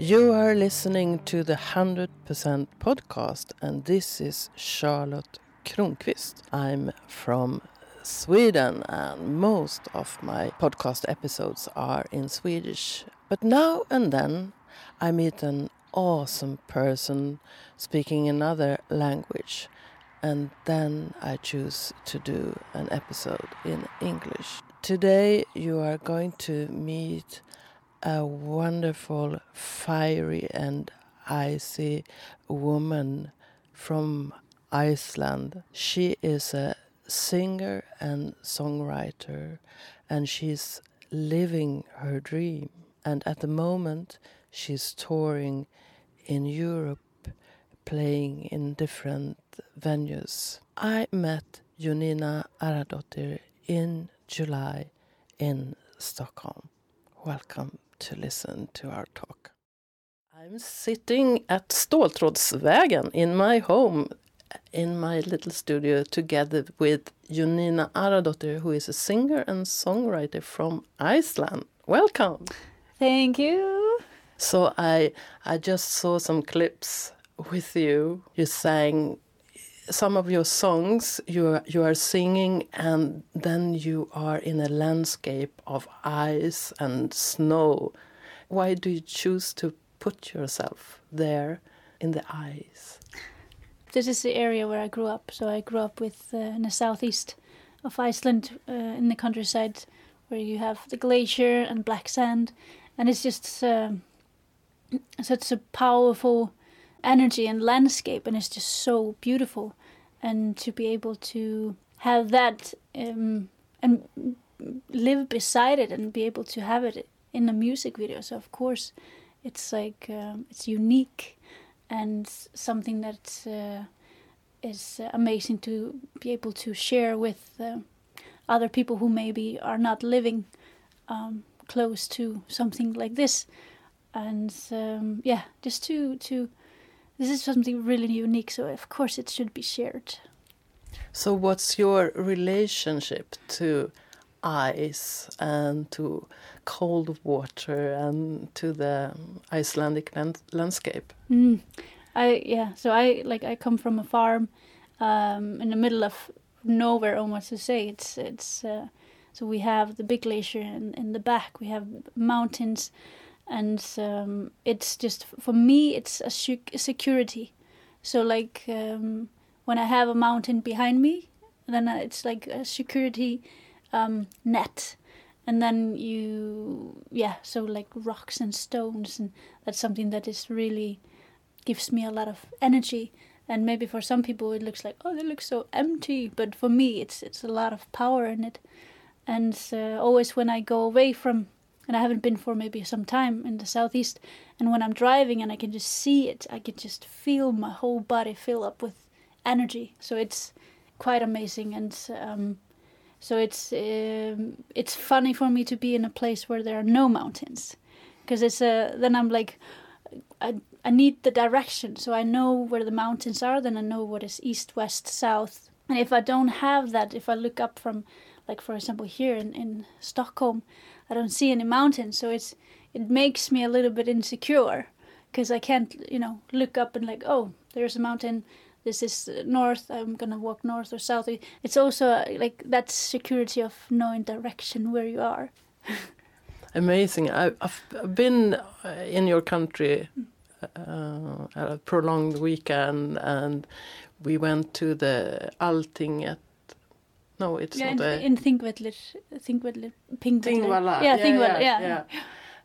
You are listening to the 100% podcast, and this is Charlotte Kronqvist. I'm from Sweden, and most of my podcast episodes are in Swedish. But now and then I meet an awesome person speaking another language, and then I choose to do an episode in English. Today you are going to meet a wonderful, fiery, and icy woman from Iceland. She is a singer and songwriter, and she's living her dream. And at the moment, she's touring in Europe, playing in different venues. I met Jonina Aradottir in July in Stockholm. Welcome to listen to our talk. I'm sitting at Ståltrådsvägen in my home, in my little studio, together with Jonina Aradottir, who is a singer and songwriter from Iceland. Welcome. Thank you. So I I just saw some clips with you. You sang some of your songs you are, you are singing and then you are in a landscape of ice and snow. Why do you choose to put yourself there in the ice? This is the area where i grew up. So i grew up with uh, in the southeast of iceland uh, in the countryside where you have the glacier and black sand. And it's just uh, such a powerful energy and landscape and it's just so beautiful and to be able to have that um, and live beside it and be able to have it in a music video. So of course it's like um, it's unique and something that uh, is amazing to be able to share with uh, other people who maybe are not living um, close to something like this. And um, yeah just to to this is something really unique, so of course it should be shared. So, what's your relationship to ice and to cold water and to the Icelandic land landscape? Mm. I yeah, so I like I come from a farm um, in the middle of nowhere, almost to say. It's it's uh, so we have the big glacier in, in the back. We have mountains and um, it's just for me it's a security. So like um, when i have a mountain behind me then it's like a security um, net. And then you yeah so like rocks and stones and that's something that is really gives me a lot of energy. And maybe for some people it looks like oh they look so empty but for me it's it's a lot of power in it. And uh, always when i go away from and I haven't been for maybe some time in the southeast. And when I'm driving and I can just see it, I can just feel my whole body fill up with energy. So it's quite amazing, and um, so it's um, it's funny for me to be in a place where there are no mountains, because it's uh, then I'm like. I, I need the direction so I know where the mountains are then I know what is east west south and if I don't have that if I look up from like for example here in, in Stockholm I don't see any mountains, so it's it makes me a little bit insecure because I can't, you know, look up and like, oh, there's a mountain. This is north. I'm gonna walk north or south. It's also uh, like that security of knowing direction where you are. Amazing. I, have been uh, in your country uh, a prolonged weekend, and we went to the Altinget no, it's yeah, not. In, a, in Thingvellir, Thingvellir, Thingvalla. Yeah, yeah, yeah, yeah. yeah.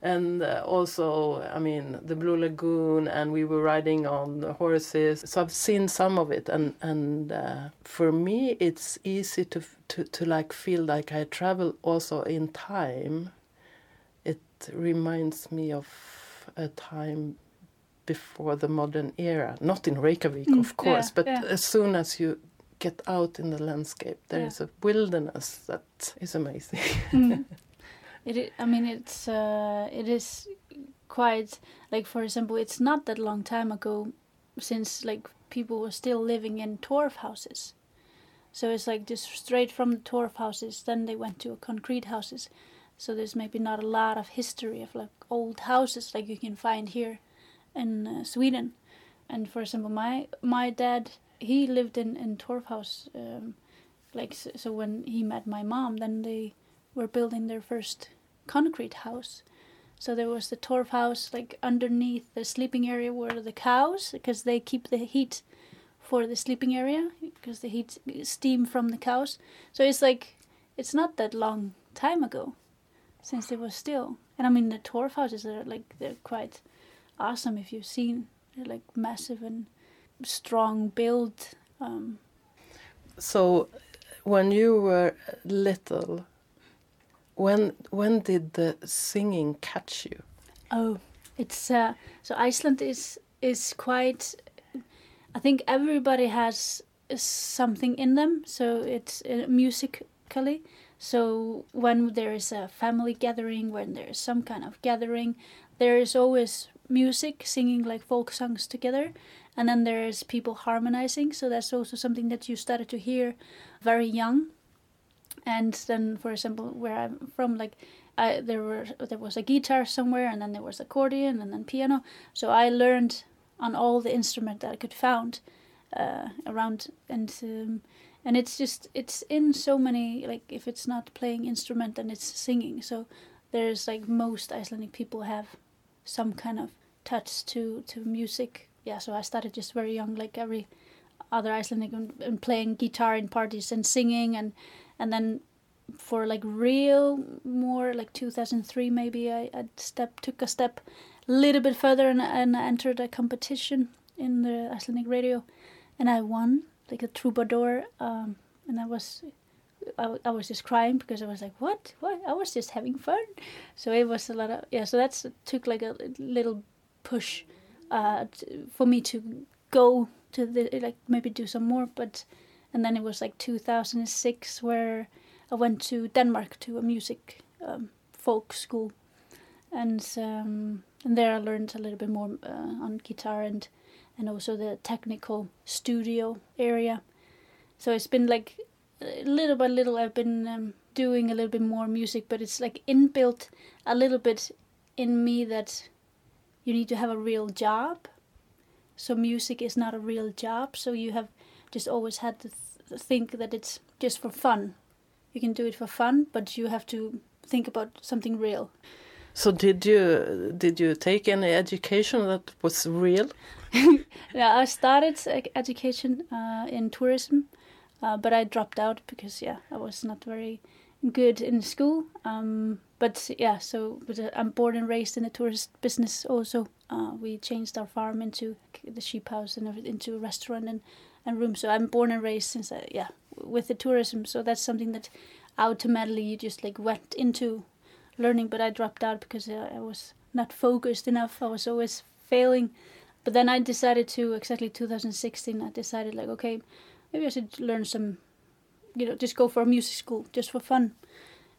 And uh, also, I mean, the Blue Lagoon, and we were riding on the horses. So I've seen some of it, and and uh, for me, it's easy to to to like feel like I travel also in time. It reminds me of a time before the modern era, not in Reykjavik, mm, of course, yeah, but yeah. as soon as you get out in the landscape. There yeah. is a wilderness that is amazing. mm. It, I mean, it's uh, it is quite like, for example, it's not that long time ago since like people were still living in torf houses. So it's like just straight from the torf houses, then they went to concrete houses. So there's maybe not a lot of history of like old houses like you can find here in uh, Sweden. And for example, my my dad he lived in in Torfhaus, um, like so, so when he met my mom, then they were building their first concrete house. So there was the torf house like underneath the sleeping area were the cows because they keep the heat for the sleeping area because the heat steam from the cows. So it's like it's not that long time ago since they were still. And I mean the torf houses are like they're quite awesome if you've seen. They're like massive and strong build. Um, so when you were little when when did the singing catch you? Oh, it's uh, so Iceland is is quite. I think everybody has something in them, so it's uh, musically. So when there is a family gathering, when there is some kind of gathering, there is always music, singing like folk songs together, and then there is people harmonizing. So that's also something that you started to hear very young. And then for example where i'm from like I, there were there was a guitar somewhere and then there was accordion and then piano. So i learned on all the instrument that i could found uh, around and um, and it's just it's in so many like if it's not playing instrument then it's singing. So there's like most icelandic people have some kind of touch to to music yeah so i started just very young like every other icelandic and, and playing guitar in parties and singing and and then for like real more like 2003 maybe I, I step took a step a little bit further and, and entered a competition in the Icelandic radio. And I won like a troubadour um, and I was I, I was just crying because I was like what? What? I was just having fun. So it was a lot of yeah so that's took like a little push uh, for me to go to the like maybe do some more but and then it was like 2006 where I went to Denmark to a music um, folk school, and um, and there I learned a little bit more uh, on guitar and and also the technical studio area. So it's been like little by little I've been um, doing a little bit more music, but it's like inbuilt a little bit in me that you need to have a real job. So music is not a real job. So you have just always had to th- think that it's just for fun. You can do it for fun, but you have to think about something real. So did you did you take any education that was real? yeah, I started education uh, in tourism, uh, but I dropped out because yeah, I was not very good in school. Um, but yeah, so but uh, I'm born and raised in the tourist business. Also, uh, we changed our farm into the sheep house and into a restaurant and and room. So I'm born and raised since I, yeah with the tourism. So that's something that automatically you just like went into learning. But I dropped out because I, I was not focused enough. I was always failing. But then I decided to exactly 2016. I decided like okay, maybe I should learn some, you know, just go for a music school just for fun.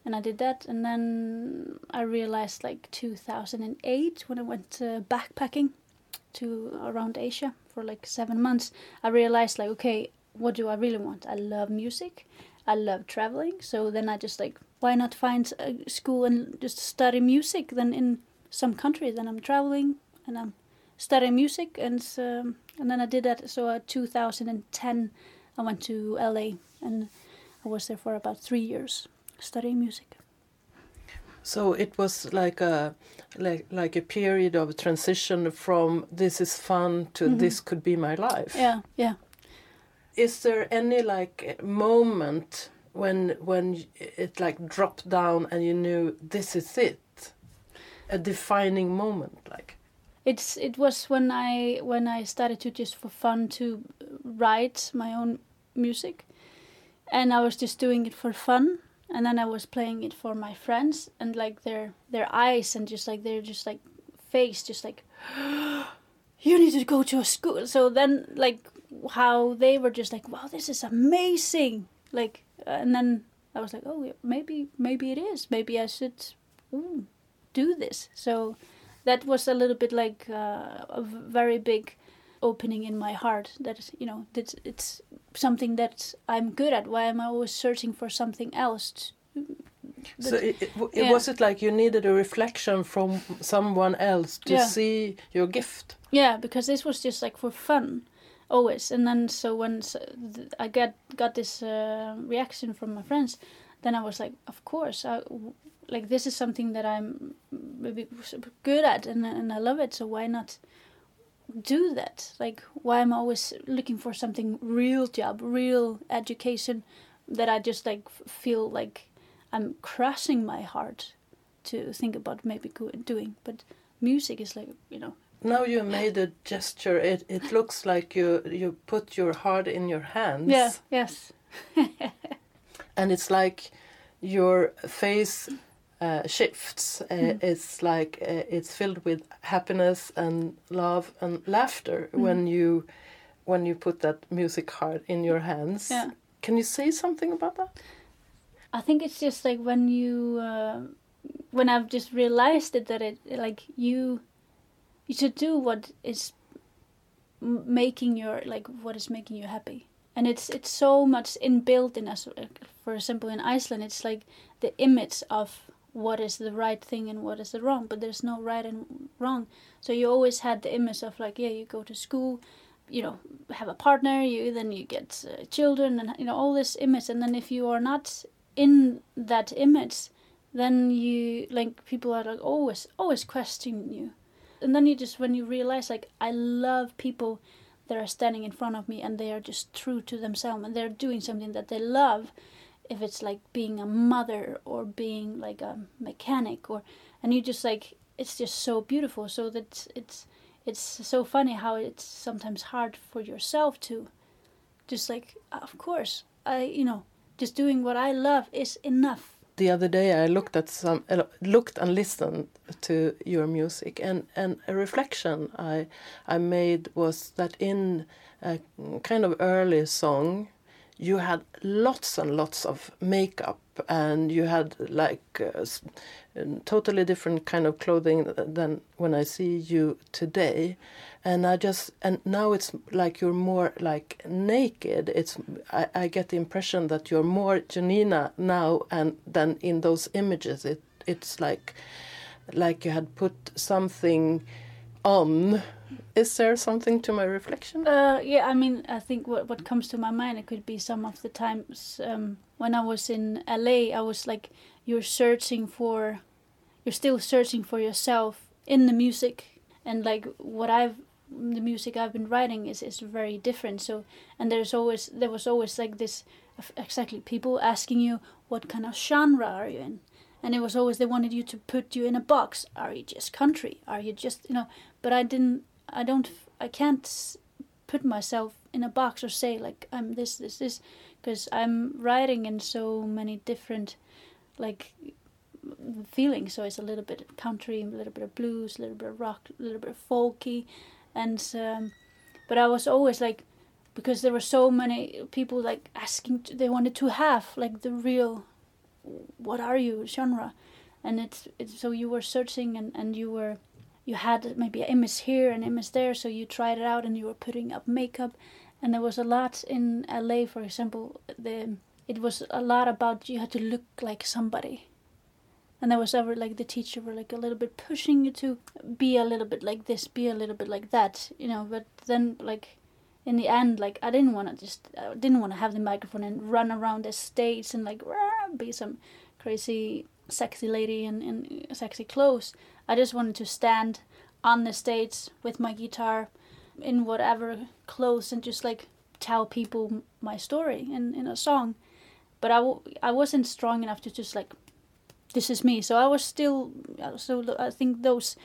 And I did that, and then I realized like 2008 when I went uh, backpacking to around Asia for like seven months, I realized like, okay, what do I really want? I love music, I love traveling. So then I just like, why not find a school and just study music? Then in some country, then I'm traveling and I'm studying music, and um, and then I did that. So uh, 2010, I went to LA and I was there for about three years studying music. So it was like a like like a period of transition from this is fun to mm -hmm. this could be my life. Yeah, yeah. Is there any like moment when when it like dropped down and you knew this is it? A defining moment like it's it was when I when I started to just for fun to write my own music and I was just doing it for fun and then I was playing it for my friends and like their their eyes and just like their just like face just like you need to go to a school. So then like how they were just like wow this is amazing. Like and then I was like oh maybe maybe it is. Maybe I should ooh, do this. So that was a little bit like uh, a very big opening in my heart that you know that it's something that I'm good at. Why am I always searching for something else? To, So it, it, it Yeah. was it like you needed a reflection from someone else to Yeah. see your gift? Yeah, because this was just like for fun, always. And then so when s- th- I got got this uh, reaction from my friends, then I was like, of course, I, like this is something that I'm maybe good at, and and I love it. So why not do that? Like why i'm always looking for something real job, real education, that I just like feel like I'm crushing my heart to think about maybe doing, but music is like you know Now you made a gesture. It it looks like you you put your heart in your hands. Yeah. Yes. and it's like your face uh, shifts. Mm. It's like uh, it's filled with happiness and love and laughter Mm. when you when you put that music heart in your hands. Yeah. Can you say something about that? I think it's just like when you uh, when I've just realized it that it like you you should do what is making your like what is making you happy and it's it's so much inbuilt in us for example in Iceland it's like the image of what is the right thing and what is the wrong but there's no right and wrong. So you always had the image of like yeah you go to school you know have a partner you then you get uh, children and you know all this image. And then if you are not in that image then you like people are like always always questioning you. And then you just when you realize like i love people that are standing in front of me and they are just true to themselves and they're doing something that they love if it's like being a mother or being like a mechanic or and you just like it's just so beautiful. So that it's it's so funny how it's sometimes hard for yourself to just like of course i you know just doing what i love is enough. The other day, I looked at some, uh, looked and listened to your music, and, and a reflection I I made was that in a kind of early song, you had lots and lots of makeup, and you had like uh, totally different kind of clothing than when I see you today, and I just and now it's like you're more like naked. It's I, I get the impression that you're more Jonina now and than in those images. It it's like like you had put something on. Is there something to my reflection? Uh, yeah, I mean, I think what what comes to my mind, it could be some of the times um, when I was in LA, I was like, you're searching for, you're still searching for yourself in the music, and like what I've, the music I've been writing is is very different. So, and there's always there was always like this, exactly people asking you what kind of genre are you in, and it was always they wanted you to put you in a box. Are you just country? Are you just you know? But I didn't. I don't. I can't put myself in a box or say like I'm this, this, this, because I'm writing in so many different, like, feelings. So it's a little bit of country, a little bit of blues, a little bit of rock, a little bit of folky, and um, but I was always like, because there were so many people like asking, they wanted to have like the real, what are you genre, and it's, it's so you were searching and and you were you had maybe an image here and image there so you tried it out and you were putting up makeup. And there was a lot in LA for example the it was a lot about you had to look like somebody. And there was ever like the teacher were like a little bit pushing you to be a little bit like this be a little bit like that you know? But then like in the end like I didn't want to just I didn't want to have the microphone and run around the stage and like be some crazy sexy lady in, in sexy clothes I just wanted to stand on the stage with my guitar in whatever clothes and just like tell people my story in, in a song. But I, w- I wasn't strong enough to just like, this is me. So I was still, uh, so I think those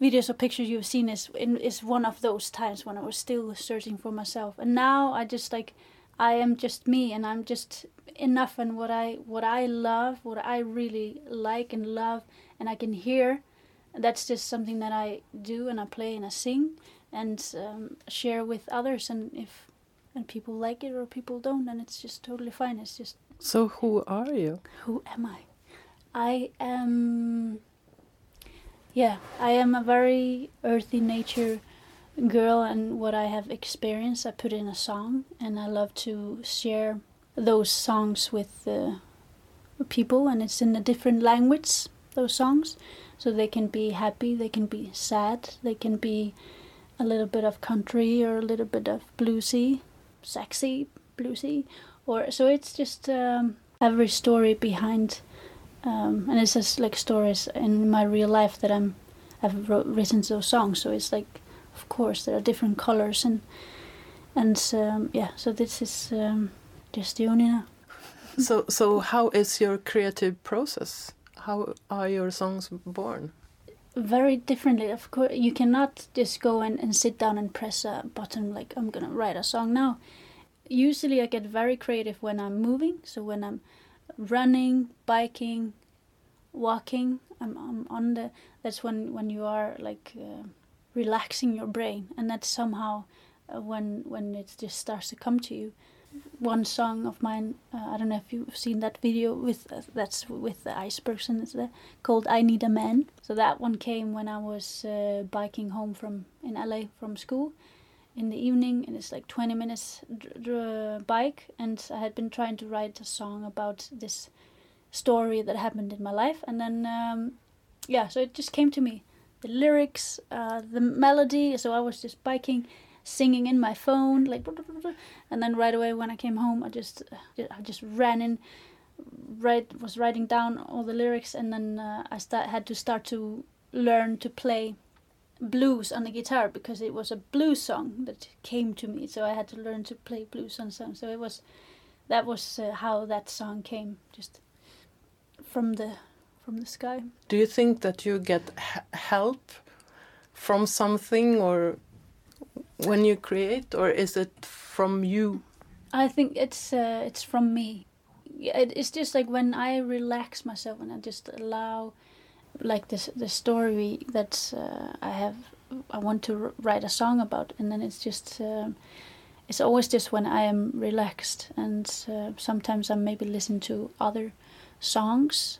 videos or pictures you've seen is, is one of those times when I was still searching for myself. And now I just like, I am just me and I'm just enough and what I what I love, what I really like and love and I can hear. That's just something that I do and I play and I sing and um, share with others. And if and people like it or people don't, then it's just totally fine. It's just So who are you? who am I? I am. Yeah, I am a very earthy nature girl, and what I have experienced, I put in a song, and I love to share those songs with uh, people, and it's in a different language. Those songs, so they can be happy, they can be sad, they can be a little bit of country or a little bit of bluesy, sexy bluesy, or so it's just um, every story behind, um, and it's just like stories in my real life that I'm I've wrote, written those songs. So it's like, of course, there are different colors and and um, yeah. So this is um, just the only. so so how is your creative process? How are your songs born? very differently. Of course, you cannot just go and, and sit down and press a button like I'm gonna write a song now. Usually, I get very creative when I'm moving. So when I'm running, biking, walking, I'm, I'm on the. That's when when you are like uh, relaxing your brain, and that somehow uh, when when it just starts to come to you one song of mine. Uh, I don't know if you've seen that video with uh, that's with the icebergs and it's there, called "I Need a Man." So that one came when I was uh, biking home from in LA from school in the evening, and it's like 20 minutes dr- dr- bike. And I had been trying to write a song about this story that happened in my life, and then um, yeah, so it just came to me, the lyrics, uh, the melody. So I was just biking singing in my phone, like, and then right away when I came home, I just, I just ran in, right, was writing down all the lyrics, and then uh, I start had to start to learn to play blues on the guitar because it was a blues song that came to me, so I had to learn to play blues on song. So it was, that was uh, how that song came, just from the from the sky. Do you think that you get help from something or when you create, or is it from you? I think it's uh, it's from me. It's just like when I relax myself and I just allow, like this the story that uh, I have, I want to write a song about, and then it's just. Um, it's always just when I am relaxed, and uh, sometimes I maybe listen to other songs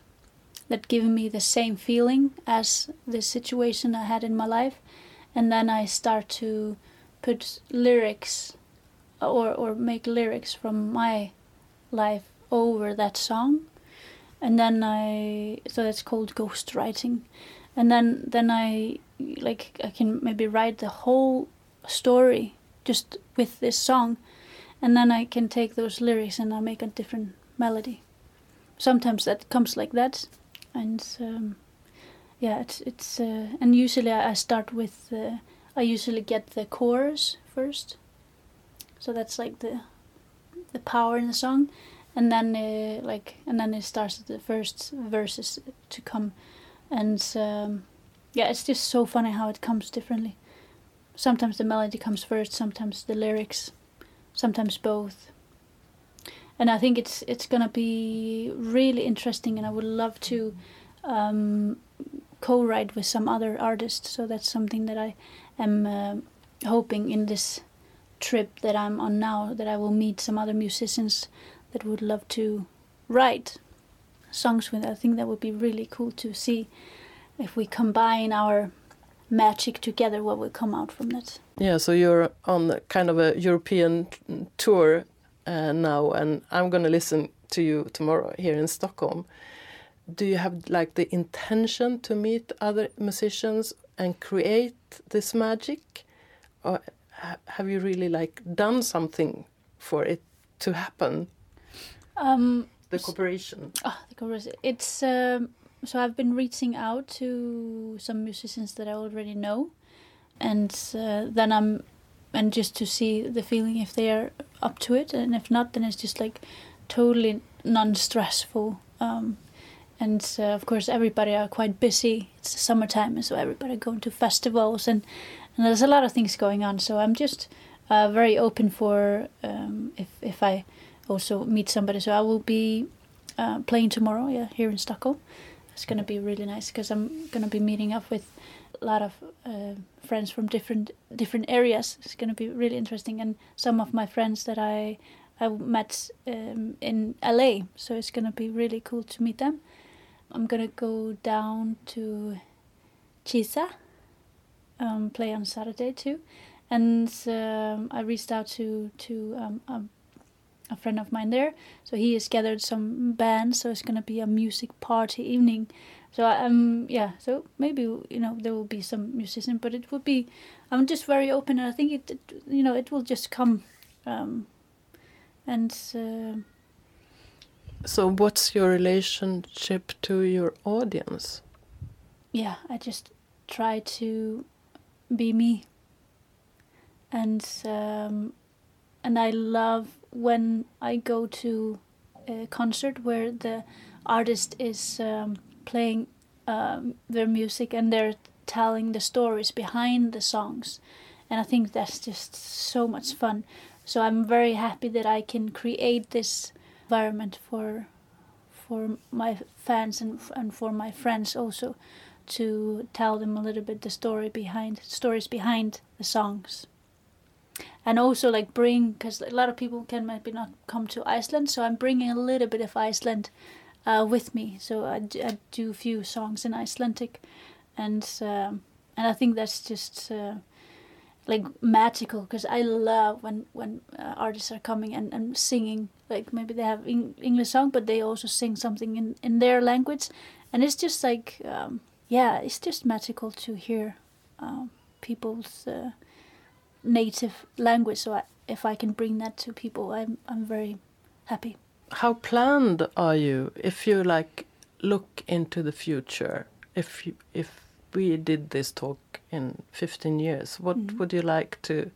that give me the same feeling as the situation I had in my life, and then I start to put lyrics or or make lyrics from my life over that song. And then i so that's called ghost writing and then then i like i can maybe write the whole story just with this song. And then i can take those lyrics and i make a different melody. Sometimes that comes like that and um, yeah it's it's uh, and usually i start with uh, I usually get the chorus first, so that's like the the power in the song, and then uh, like and then it starts the first verses to come, and um, yeah, it's just so funny how it comes differently. Sometimes the melody comes first, sometimes the lyrics, sometimes both. And I think it's it's gonna be really interesting, and I would love to um, co-write with some other artists. So that's something that I am uh, hoping in this trip that I'm on now that I will meet some other musicians that would love to write songs with. I think that would be really cool to see if we combine our magic together what will come out from that. Yeah, so you're on kind of a European tour uh, now, and I'm going to listen to you tomorrow here in Stockholm. Do you have like the intention to meet other musicians and create this magic? Or have you really like done something for it to happen? Um, the cooperation. oh, the cooperation. It's um, so i've been reaching out to some musicians that i already know and uh, then i'm and just to see the feeling if they are up to it and if not then it's just like totally non-stressful um, and uh, of course everybody are quite busy. It's the summertime so everybody going to festivals and, and there's a lot of things going on so i'm just uh, very open for um, if, if i also meet somebody. So i will be uh, playing tomorrow yeah here in stockholm. It's going to be really nice because i'm going to be meeting up with lot of uh, friends from different different areas it's going to be really interesting and some of my friends that i I met um, in LA, so it's gonna be really cool to meet them. I'm gonna go down to Kisa, um, play on Saturday too, and um, I reached out to to um, um, a friend of mine there. So he has gathered some bands. So it's gonna be a music party evening. So um yeah. So maybe you know there will be some musician, but it would be. I'm just very open, and I think it, it you know it will just come. Um, and uh, So, what's your relationship to your audience? yeah, I just try to be me. And um, and I love when I go to a concert where the artist is um, playing um, their music and they're telling the stories behind the songs, and I think that's just so much fun. So I'm very happy that I can create this environment for for my fans and and for my friends also to tell them a little bit the story behind stories behind the songs and also like bring because a lot of people can maybe not come to iceland so i'm bringing a little bit of iceland uh, with me so I, I do a few songs in icelandic and um, and i think that's just uh, like magical because i love when when uh, artists are coming and, and singing like maybe they have Eng- english song but they also sing something in in their language and it's just like um, yeah, it's just magical to hear um, people's uh, native language. So I, if I can bring that to people, I'm I'm very happy. How planned are you if you like look into the future? If you, if we did this talk in 15 years, what Mhm. would you like to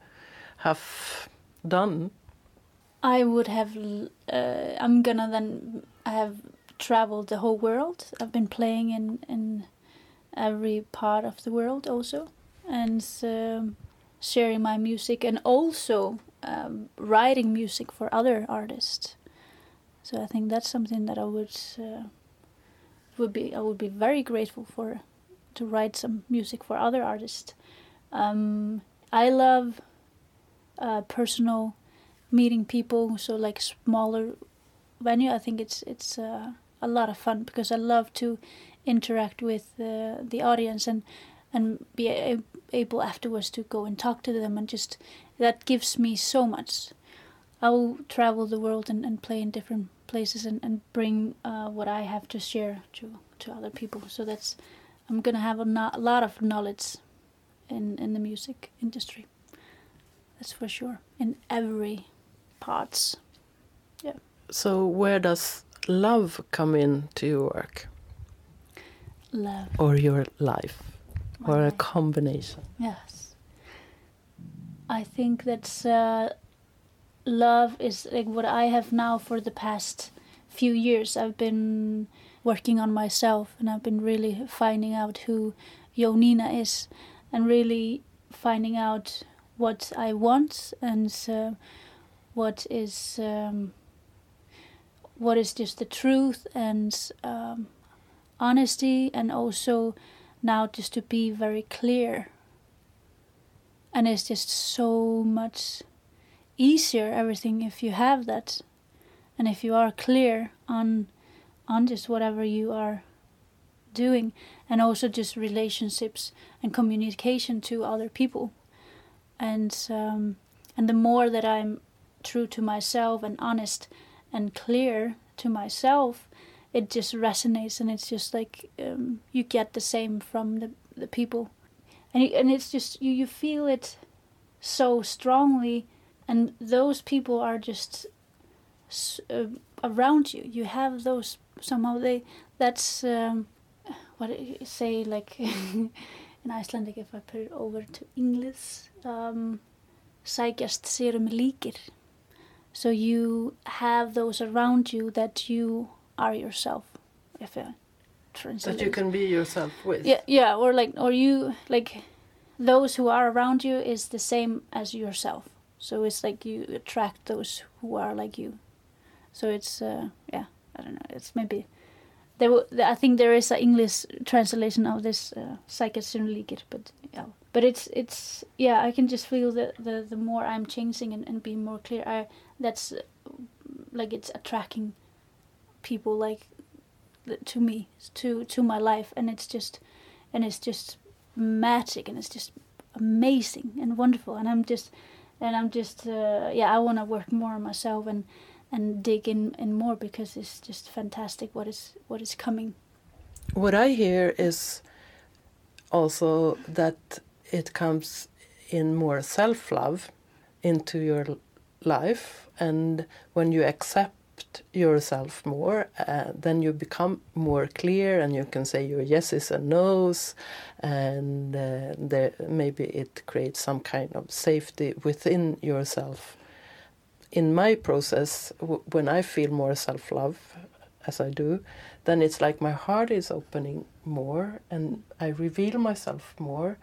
have done? I would have. Uh, I'm gonna then have traveled the whole world. I've been playing in in every part of the world also, and um, sharing my music and also um, writing music for other artists. So I think that's something that I would uh, would be I would be very grateful for to write some music for other artists. Um, I love uh, personal meeting people, so like smaller venue. I think it's it's uh, a lot of fun because I love to interact with uh, the audience and and be a- able afterwards to go and talk to them and just that gives me so much. I will travel the world and, and play in different places and, and bring uh, what I have to share to, to other people. So that's I'm gonna have a, no- a lot of knowledge in, in the music industry. That's for sure. In every parts. Yeah. So, where does love come into your work Love. or your life my or a combination? Yes. I think that's uh, love is like what I have now for the past few years. I've been working on myself and I've been really finding out who Jonina is and really finding out what I want and uh, what is um, what is just the truth and um, honesty and also now just to be very clear and it's just so much easier everything if you have that and if you are clear on on just whatever you are doing and also just relationships and communication to other people. And um, and the more that I'm true to myself and honest and clear to myself it just resonates and it's just like um, you get the same from the, the people. And and it's just you, you feel it so strongly and those people are just s- uh, around you. You have those somehow they that's um, what you say like in Icelandic if I put it over to English um, sækjast sérum líkir so you have those around you that you are yourself if I translate That you can be yourself with. yeah yeah or like or you like those who are around you is the same as yourself so it's like you attract those who are like you. So it's uh yeah i don't know. It's maybe there i think there is an english translation of this uh, but yeah. But it's it's yeah i can just feel that the the more i'm changing and, and being more clear i that's like it's attracting people like to me to to my life and it's just and it's just magic and it's just amazing and wonderful and i'm just and i'm just uh, yeah i want to work more on myself and and dig in, in more because it's just fantastic what is what is coming. What I hear is also that it comes in more self love into your life, and when you accept yourself more, uh, then you become more clear and you can say your yeses and nos, and uh, there, maybe it creates some kind of safety within yourself. In my process, when I feel more self love, as I do, then it's like my heart is opening more and I reveal myself more.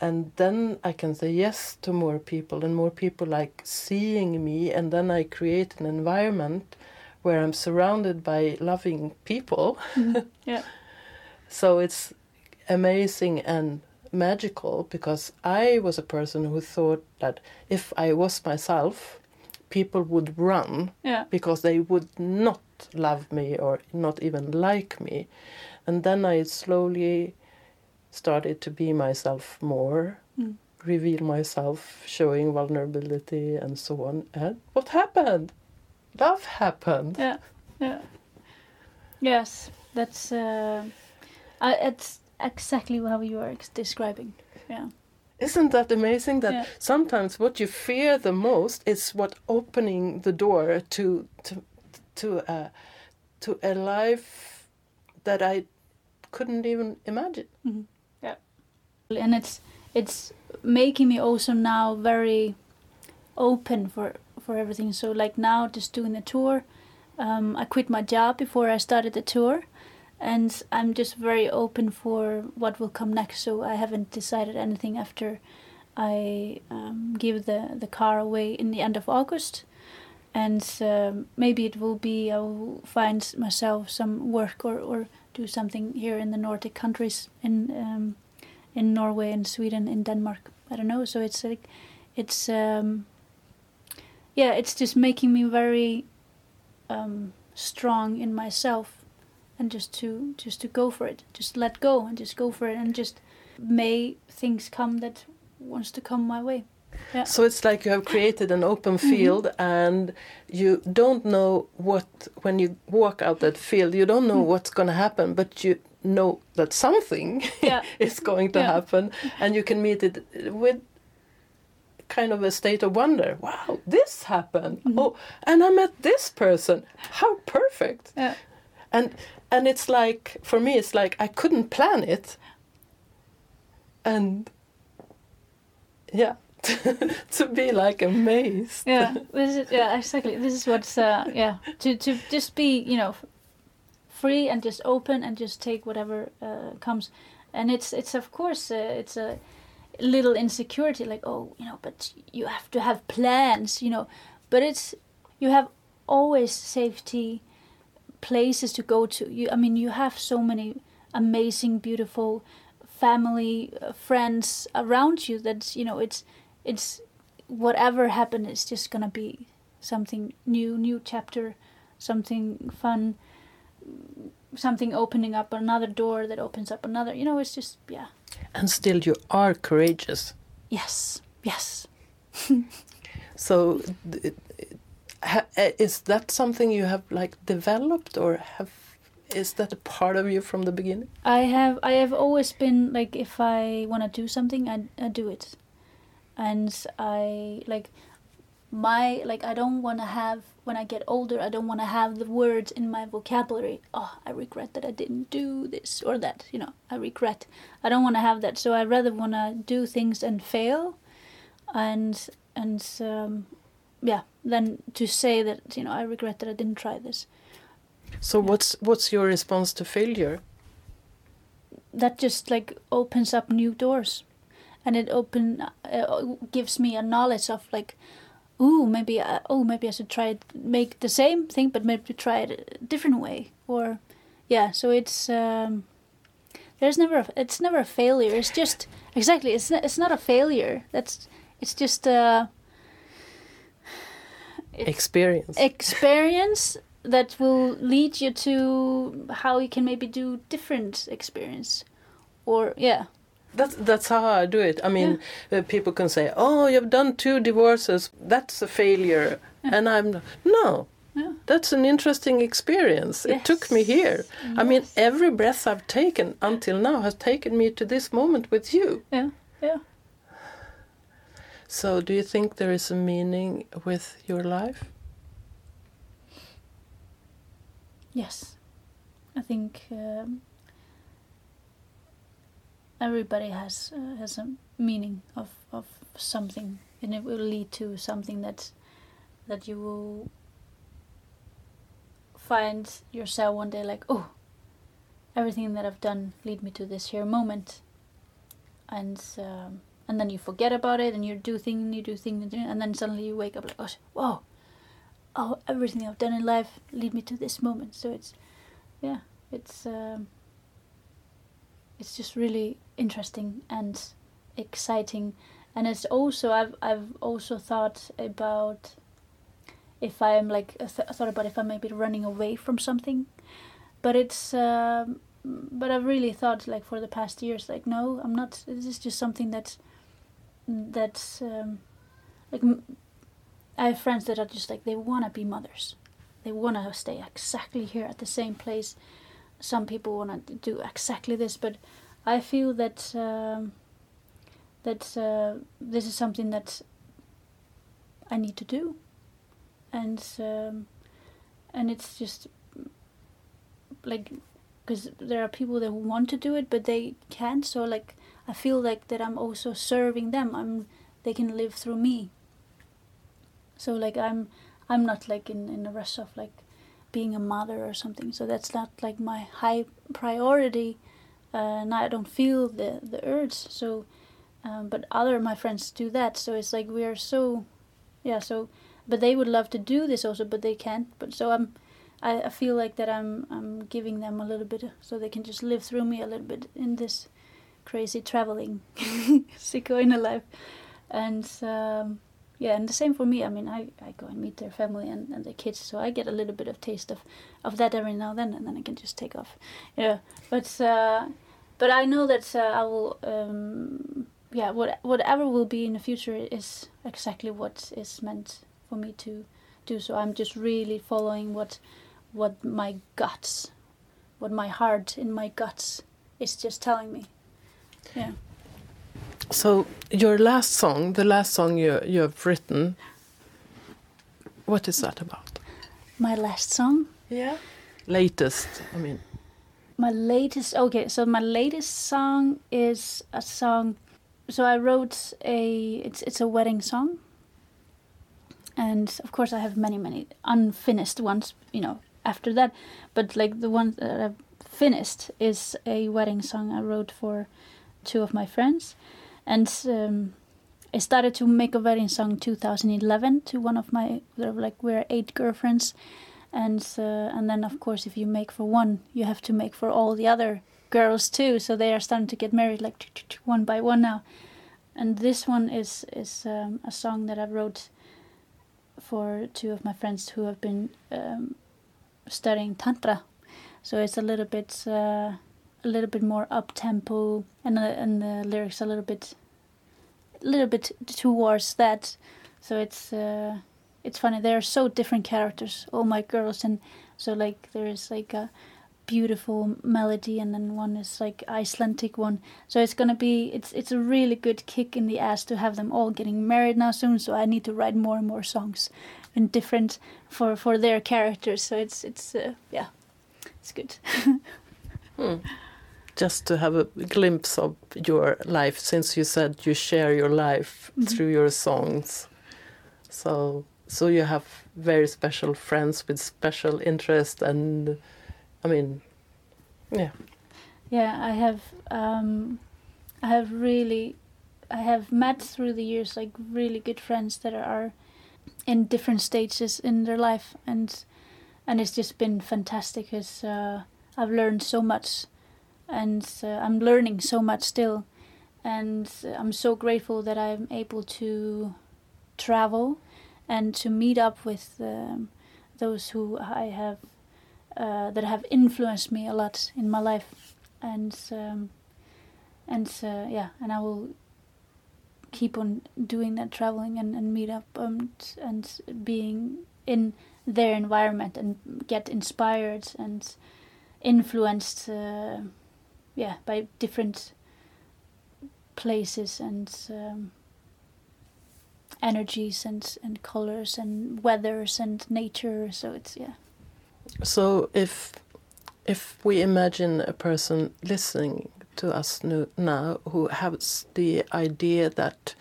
And then I can say yes to more people, and more people like seeing me, and then I create an environment where I'm surrounded by loving people. Mm-hmm. Yeah. so it's amazing and magical because I was a person who thought that if I was myself, people would run Yeah. because they would not love me or not even like me. And then I slowly started to be myself more, Mm. reveal myself, showing vulnerability and so on. And what happened? Love happened. Yeah. Yeah. Yes, that's uh, uh, it's exactly how you are ex- describing. Yeah. Isn't that amazing that Yeah. sometimes what you fear the most is what opening the door to to to a to a life that I couldn't even imagine. Yeah. And it's it's making me also now very open for for everything so like now just doing the tour um, i quit my job before i started the tour and i'm just very open for what will come next so i haven't decided anything after i um, give the the car away in the end of august and um, maybe it will be i will find myself some work or, or do something here in the nordic countries in um, in Norway and Sweden in Denmark. I don't know. So it's like it's um yeah, it's just making me very um strong in myself and just to just to go for it. Just let go and just go for it and just may things come that wants to come my way. Yeah. So it's like you have created an open field and you don't know what when you walk out that field you don't know what's going to happen but you know that something Yeah. is going to Yeah. happen and you can meet it with kind of a state of wonder. Wow this happened. Oh and i met this person. How perfect. Yeah. and and it's like for me it's like i couldn't plan it. And yeah to be like amazed. Yeah this is yeah exactly. This is what's uh yeah to to just be you know free and just open and just take whatever uh, comes. And it's it's of course uh, it's a little insecurity like oh you know but you have to have plans you know. But it's you have always safety places to go to. You i mean you have so many amazing beautiful family uh, friends around you that you know it's it's whatever happened is just gonna be something new new chapter something fun something opening up another door that opens up another you know it's just yeah. And still you are courageous. Yes yes. So eh, is that something you have like developed or have is that a part of you from the beginning? I have i have always been like if i want to do something i, I do it. And i like my like i don't want to have when i get older i don't want to have the words in my vocabulary oh i regret that i didn't do this or that you know i regret. I don't want to have that so i rather want to do things and fail and and um, yeah than to say that you know i regret that i didn't try this. So what's what's your response to failure? That just like opens up new doors and it open uh, gives me a knowledge of like ooh maybe I, oh maybe i should try it make the same thing but maybe try it a different way. Or yeah so it's um there's never a, it's never a failure. It's just exactly it's not, it's not a failure. That's it's just uh It's- experience. experience that will lead you to how you can maybe do different experience. Or yeah That's that's how I do it. I mean, uh, people can say, "Oh, you've done two divorces. That's a failure," and I'm no. Yeah. That's an interesting experience. It took me Yes. here. I mean, every breath I've taken until now has taken me to this moment with you. Yeah, yeah. So, do you think there is a meaning with your life? Yes, I think um, everybody has uh, has a meaning of, of something, and it will lead to something that that you will find yourself one day like, oh, everything that I've done lead me to this here moment, and um, and then you forget about it, and you do thing, you do thing, and then suddenly you wake up like, oh, whoa, oh, everything I've done in life lead me to this moment. So it's, yeah, it's um, it's just really interesting and exciting, and it's also I've I've also thought about if I'm like th- thought about if I might be running away from something, but it's um, but I've really thought like for the past years like no I'm not this is just something that that's um, like I have friends that are just like they want to be mothers. They want to stay exactly here at the same place. Some people want to do exactly this, but I feel that um, that uh, this is something that I need to do, and um, and it's just like because there are people that want to do it but they can't. So like I feel like that I'm also serving them. I'm they can live through me so like i'm i'm not like in in a rush of like being a mother or something so that's not like my high priority uh, and i don't feel the the urge so um, but other my friends do that so it's like we are so yeah so but they would love to do this also but they can't but so i'm i, I feel like that i'm i'm giving them a little bit so they can just live through me a little bit in this crazy traveling sicko in a life and um, yeah, and the same for me. I mean, I, I go and meet their family and, and their kids, so I get a little bit of taste of, of that every now and then, and then I can just take off. Yeah, but uh, but I know that uh, I will. Um, yeah, what whatever will be in the future is exactly what is meant for me to do. So I'm just really following what what my guts, what my heart in my guts is just telling me. Yeah. So, your last song, the last song you you have written, what is that about? My last song. Yeah. Latest, I mean. My latest okay, so my latest song is a song so I wrote a it's it's a wedding song. And of course I have many many unfinished ones, you know, after that, but like the one that I've finished is a wedding song I wrote for two of my friends. And um I started to make a wedding song 2011 to one of my like we're eight girlfriends and uh, and then of course if you make for one you have to make for all the other girls too. So they are starting to get married like one by one now. And this one is is um, a song that i wrote for two of my friends who have been um, studying tantra. So it's a little bit uh, a little bit more up tempo and uh, and the lyrics a little bit a little bit towards that. So it's uh, it's funny they're so different characters all my girls and so like there is like a beautiful melody and then one is like icelandic one so it's gonna be it's it's a really good kick in the ass to have them all getting married now soon so i need to write more and more songs and different for for their characters so it's it's uh, yeah it's good Hmm. Just to have a glimpse of your life, since you said you share your life Mhm. through your songs. So, so you have very special friends with special interest, and I mean, yeah. yeah i have um i have really i have met through the years like really good friends that are in different stages in their life and and it's just been fantastic because uh, i've learned so much and uh, i'm learning so much still and i'm so grateful that i'm able to travel and to meet up with um, those who i have uh, that have influenced me a lot in my life. And um, and uh, yeah and i will keep on doing that traveling and, and meet up and and being in their environment and get inspired and influenced uh, yeah by different places and um, energies and and colors and weathers and nature so it's yeah So if if we imagine a person listening to us now who has the idea that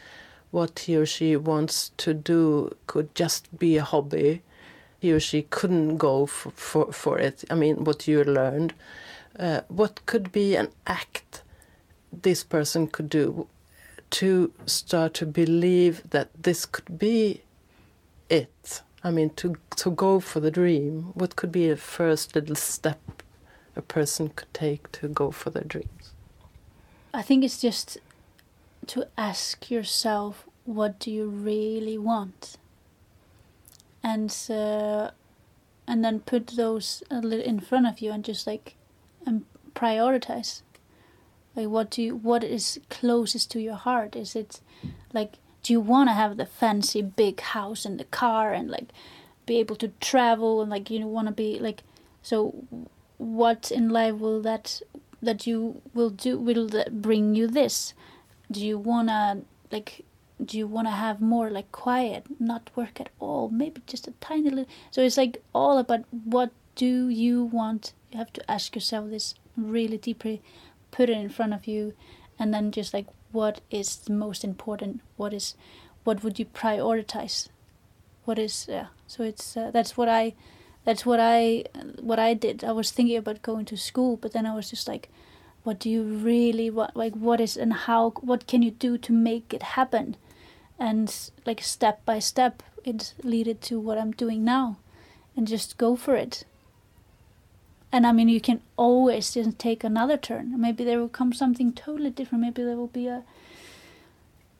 what he or she wants to do could just be a hobby, he or she couldn't go for, for, for it. I mean, what you learned, uh, what could be an act this person could do to start to believe that this could be it? I mean, to to go for the dream. What could be a first little step a person could take to go for their dreams? I think it's just to ask yourself what do you really want and uh, and then put those a little in front of you and just like and prioritize like what do you what is closest to your heart? Is it like do you want to have the fancy big house and the car and like be able to travel and like you want to be like so what in life will that that you will do will that bring you this? Do you want to like do you want to have more like quiet not work at all maybe just a tiny little so it's like all about what do you want? You have to ask yourself this really deeply put it in front of you and then just like what is the most important? What is what would you prioritize? What is yeah so it's uh, that's what i that's what i what i did. I was thinking about going to school but then i was just like what do you really want like what is and how what can you do to make it happen? And like step by step it led to what i'm doing now and just go for it and i mean you can always just take another turn. Maybe there will come something totally different. Maybe there will be a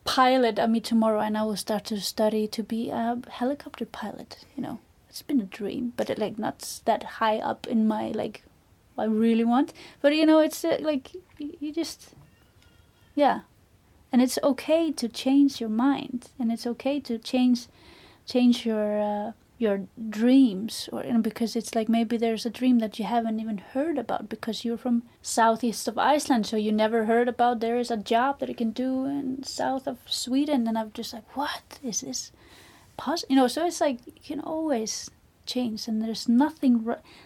pilot i meet tomorrow and i will start to study to be a helicopter pilot you know. It's been a dream but it, like not that high up in my like i really want. But you know it's uh, like you, you just yeah. And it's okay to change your mind and it's okay to change change your uh, your dreams or you know, because it's like maybe there's a dream that you haven't even heard about because you're from southeast of Iceland so you never heard about there is a job that you can do in south of Sweden and I'm just like what? Is this possible you know so it's like you can always change and there's nothing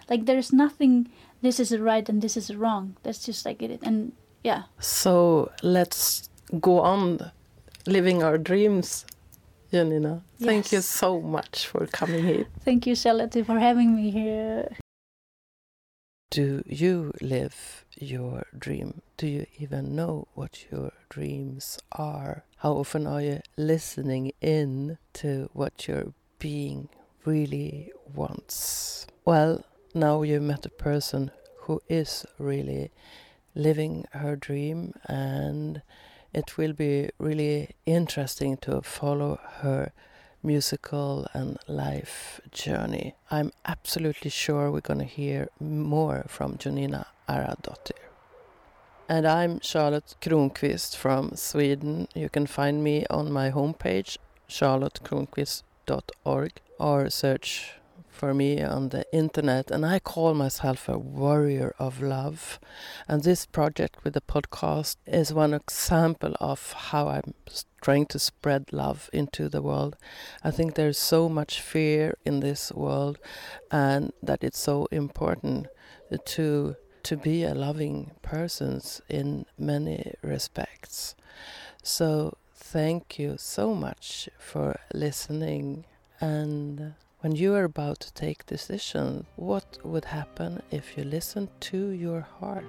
like there's nothing this is right and this is wrong. That's just like it and yeah. So let's go on living our dreams, Jonina. Thank you so much for coming here. thank you Charlotte for having me here Do you live your dream? Do you even know what your dreams are? How often are you listening in to what your being really wants? Well, now you met a person who is really living her dream, and it will be really interesting to follow her musical and life journey. I'm absolutely sure we're going to hear more from Jonina Aradottir. And I'm Charlotte Kronqvist from Sweden. You can find me on my homepage, charlottekronqvist.org, or search for me on the internet. And I call myself a warrior of love. And this project with the podcast is one example of how I'm trying to spread love into the world. I think there's so much fear in this world, and that it's so important to to be a loving person in many respects. So thank you so much for listening. And when you are about to take decision, what would happen if you listen to your heart?